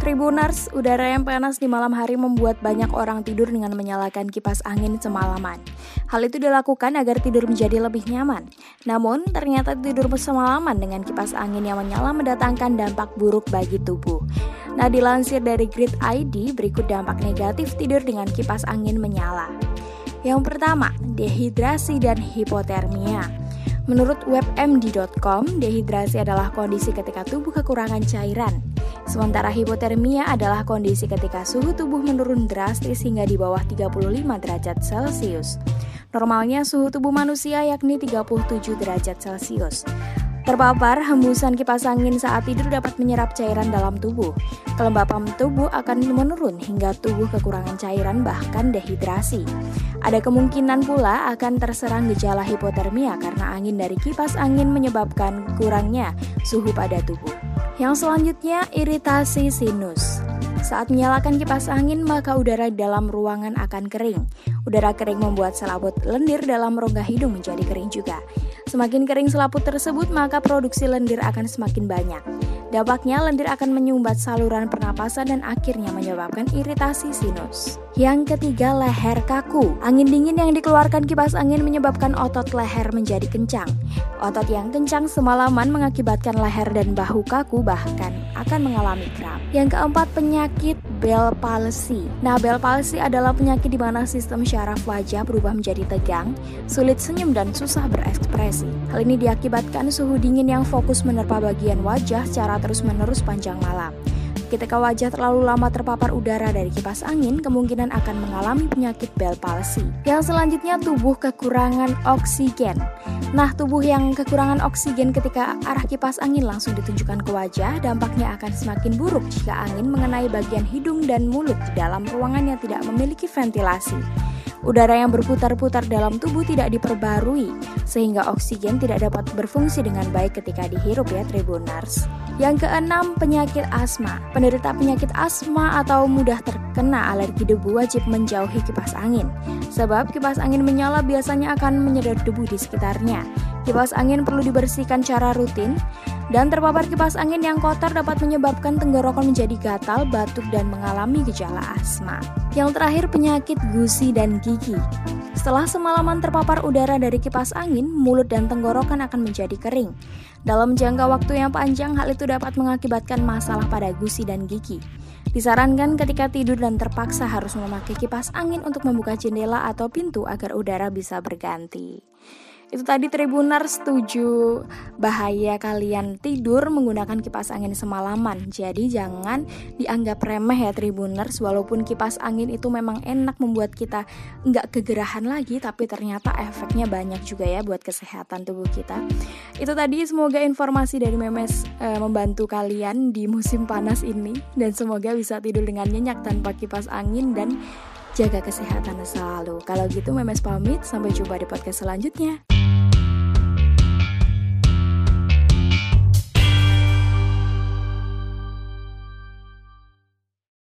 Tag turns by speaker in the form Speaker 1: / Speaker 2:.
Speaker 1: Tribuners, udara yang panas di malam hari membuat banyak orang tidur dengan menyalakan kipas angin semalaman. Hal itu dilakukan agar tidur menjadi lebih nyaman. Namun, ternyata tidur semalaman dengan kipas angin yang menyala mendatangkan dampak buruk bagi tubuh. Nah, dilansir dari Grid ID, berikut dampak negatif tidur dengan kipas angin menyala. Yang pertama, dehidrasi dan hipotermia. Menurut webmd.com, dehidrasi adalah kondisi ketika tubuh kekurangan cairan. Sementara hipotermia adalah kondisi ketika suhu tubuh menurun drastis hingga di bawah 35 derajat Celcius. Normalnya suhu tubuh manusia yakni 37 derajat Celcius. Terpapar, hembusan kipas angin saat tidur dapat menyerap cairan dalam tubuh. Kelembapan tubuh akan menurun hingga tubuh kekurangan cairan bahkan dehidrasi. Ada kemungkinan pula akan terserang gejala hipotermia karena angin dari kipas angin menyebabkan kurangnya suhu pada tubuh. Yang selanjutnya, iritasi sinus. Saat menyalakan kipas angin, maka udara di dalam ruangan akan kering. Udara kering membuat selaput lendir dalam rongga hidung menjadi kering juga. Semakin kering selaput tersebut, maka produksi lendir akan semakin banyak. Dampaknya, lendir akan menyumbat saluran pernapasan dan akhirnya menyebabkan iritasi sinus. Yang ketiga, leher kaku. Angin dingin yang dikeluarkan kipas angin menyebabkan otot leher menjadi kencang. Otot yang kencang semalaman mengakibatkan leher dan bahu kaku bahkan akan mengalami kram. Yang keempat, penyakit Bell palsy. Nah, Bell palsy adalah penyakit di mana sistem syaraf wajah berubah menjadi tegang, sulit senyum dan susah berekspresi. Hal ini diakibatkan suhu dingin yang fokus menerpa bagian wajah secara terus-menerus panjang malam. Ketika wajah terlalu lama terpapar udara dari kipas angin, kemungkinan akan mengalami penyakit Bell palsy. Yang selanjutnya tubuh kekurangan oksigen. Nah, tubuh yang kekurangan oksigen ketika arah kipas angin langsung ditunjukkan ke wajah, dampaknya akan semakin buruk jika angin mengenai bagian hidung dan mulut di dalam ruangan yang tidak memiliki ventilasi. Udara yang berputar-putar dalam tubuh tidak diperbarui, sehingga oksigen tidak dapat berfungsi dengan baik ketika dihirup ya Tribunars. Yang keenam, penyakit asma. Penderita penyakit asma atau mudah terkena alergi debu wajib menjauhi kipas angin. Sebab kipas angin menyala biasanya akan menyedot debu di sekitarnya. Kipas angin perlu dibersihkan secara rutin, dan terpapar kipas angin yang kotor dapat menyebabkan tenggorokan menjadi gatal, batuk, dan mengalami gejala asma. Yang terakhir penyakit gusi dan gigi. Setelah semalaman terpapar udara dari kipas angin, mulut dan tenggorokan akan menjadi kering. Dalam jangka waktu yang panjang, hal itu dapat mengakibatkan masalah pada gusi dan gigi. Disarankan ketika tidur dan terpaksa harus memakai kipas angin untuk membuka jendela atau pintu agar udara bisa berganti. Itu tadi Tribunar setuju bahaya kalian tidur menggunakan kipas angin semalaman. Jadi jangan dianggap remeh ya Tribuners walaupun kipas angin itu memang enak membuat kita nggak kegerahan lagi tapi ternyata efeknya banyak juga ya buat kesehatan tubuh kita. Itu tadi semoga informasi dari Memes e, membantu kalian di musim panas ini dan semoga bisa tidur dengan nyenyak tanpa kipas angin dan jaga kesehatan selalu. Kalau gitu Memes pamit, sampai jumpa di podcast selanjutnya.